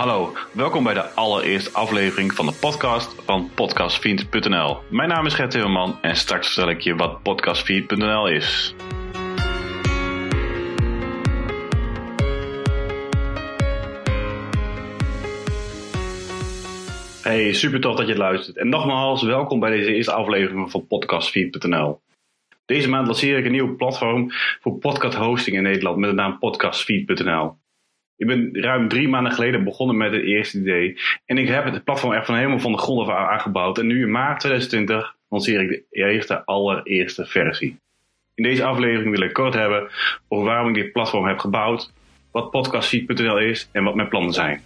Hallo, welkom bij de allereerste aflevering van de podcast van podcastvriend.nl. Mijn naam is Gert Timmerman en straks vertel ik je wat podcastvriend.nl is. Hey, super tof dat je luistert. En nogmaals, welkom bij deze eerste aflevering van podcastvriend.nl. Deze maand lanceer ik een nieuw platform voor podcast hosting in Nederland met de naam podcastvriend.nl. Ik ben ruim drie maanden geleden begonnen met het eerste idee. En ik heb het platform echt van helemaal van de grond af aangebouwd. En nu in maart 2020 lanceer ik de eerste, allereerste versie. In deze aflevering wil ik kort hebben over waarom ik dit platform heb gebouwd, wat podcastfeed.nl is en wat mijn plannen zijn.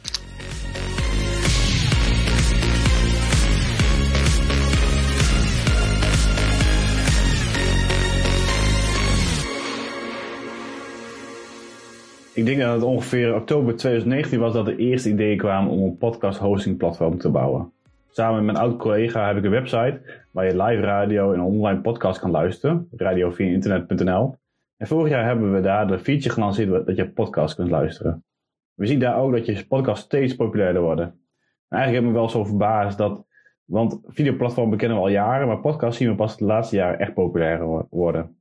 Ik denk dat het ongeveer oktober 2019 was dat de eerste ideeën kwamen om een podcast hosting platform te bouwen. Samen met mijn oud collega heb ik een website waar je live radio en online podcast kan luisteren, radio via internet.nl. En vorig jaar hebben we daar de feature gelanceerd dat je podcast kunt luisteren. We zien daar ook dat je podcast steeds populairder worden. En eigenlijk heb ik me wel zo verbaasd dat, want videoplatformen kennen we al jaren, maar podcast zien we pas de laatste jaren echt populairder worden.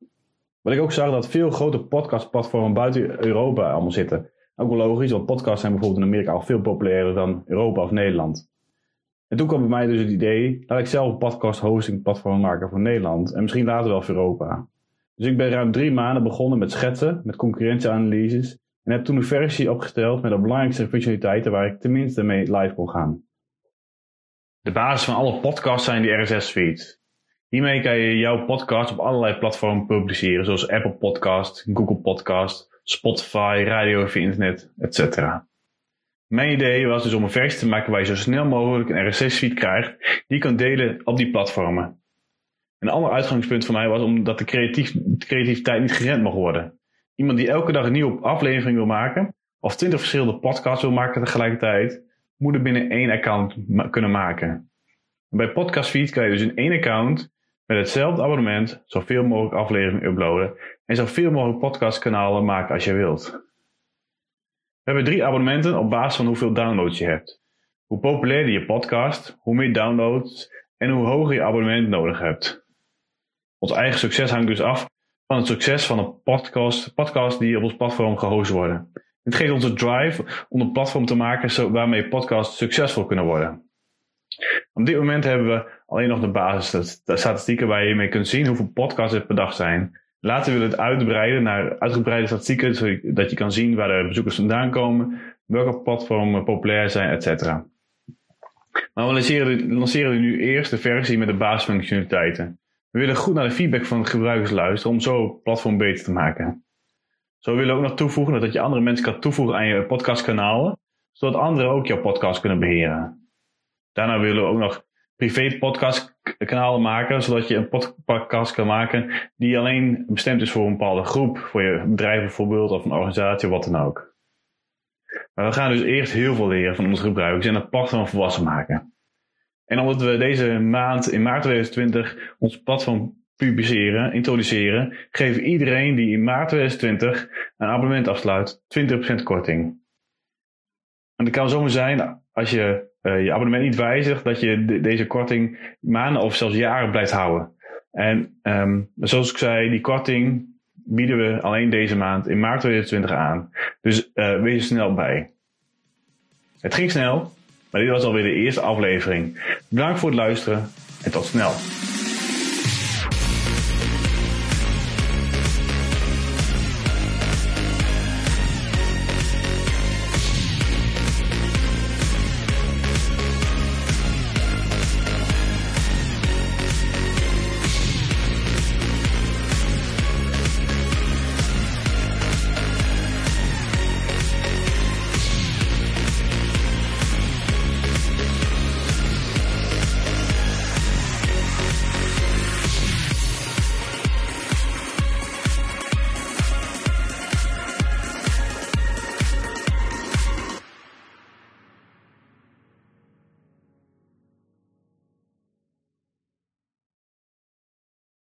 Wat ik ook zag dat veel grote podcastplatformen buiten Europa allemaal zitten. Ook wel logisch, want podcasts zijn bijvoorbeeld in Amerika al veel populairder dan Europa of Nederland. En toen kwam bij mij dus het idee, laat ik zelf een podcast hosting platform maken voor Nederland en misschien later wel voor Europa. Dus ik ben ruim drie maanden begonnen met schetsen, met concurrentieanalyses en heb toen een versie opgesteld met de belangrijkste functionaliteiten waar ik tenminste mee live kon gaan. De basis van alle podcasts zijn die RSS-feeds. Hiermee kan je jouw podcast op allerlei platformen publiceren, zoals Apple Podcast, Google Podcast, Spotify, radio via internet, etc. Mijn idee was dus om een versie te maken waar je zo snel mogelijk een RSS-feed krijgt die je kan delen op die platformen. Een ander uitgangspunt voor mij was omdat de, creativiteit niet gerend mag worden. Iemand die elke dag een nieuwe aflevering wil maken, of twintig verschillende podcasts wil maken tegelijkertijd, moet er binnen één account kunnen maken. bij Podcastfeed kan je dus in één account met hetzelfde abonnement zoveel mogelijk afleveringen uploaden en zoveel mogelijk podcastkanalen maken als je wilt. We hebben drie abonnementen op basis van hoeveel downloads je hebt. Hoe populairder je podcast, hoe meer downloads en hoe hoger je abonnement nodig hebt. Ons eigen succes hangt dus af van het succes van een podcast, podcast die op ons platform gehost worden. Dit geeft ons de drive om een platform te maken waarmee podcasts succesvol kunnen worden. Op dit moment hebben we alleen nog de basis de statistieken waar je mee kunt zien hoeveel podcasts er per dag zijn. Later willen we het uitbreiden naar uitgebreide statistieken, zodat je kan zien waar de bezoekers vandaan komen, welke platformen populair zijn, etc. Maar we lanceren, lanceren nu eerst de versie met de basisfunctionaliteiten. We willen goed naar de feedback van de gebruikers luisteren om zo het platform beter te maken. Zo willen we ook nog toevoegen dat je andere mensen kan toevoegen aan je podcastkanalen, zodat anderen ook jouw podcast kunnen beheren. Daarna willen we ook nog privé podcastkanalen maken, zodat je een podcast kan maken die alleen bestemd is voor een bepaalde groep, voor je bedrijf bijvoorbeeld of een organisatie wat dan ook. Maar we gaan dus eerst heel veel leren van onze gebruikers en het platform volwassen maken. En omdat we deze maand in maart 2020 ons platform publiceren, introduceren, geven iedereen die in maart 2020 een abonnement afsluit 20% korting. En dat kan zomaar zijn als je uh, je abonnement niet wijzigt, dat je deze korting maanden of zelfs jaren blijft houden. En um, zoals ik zei, die korting bieden we alleen deze maand in maart 2020 aan. Dus uh, wees er snel bij. Het ging snel, maar dit was alweer de eerste aflevering. Bedankt voor het luisteren en tot snel.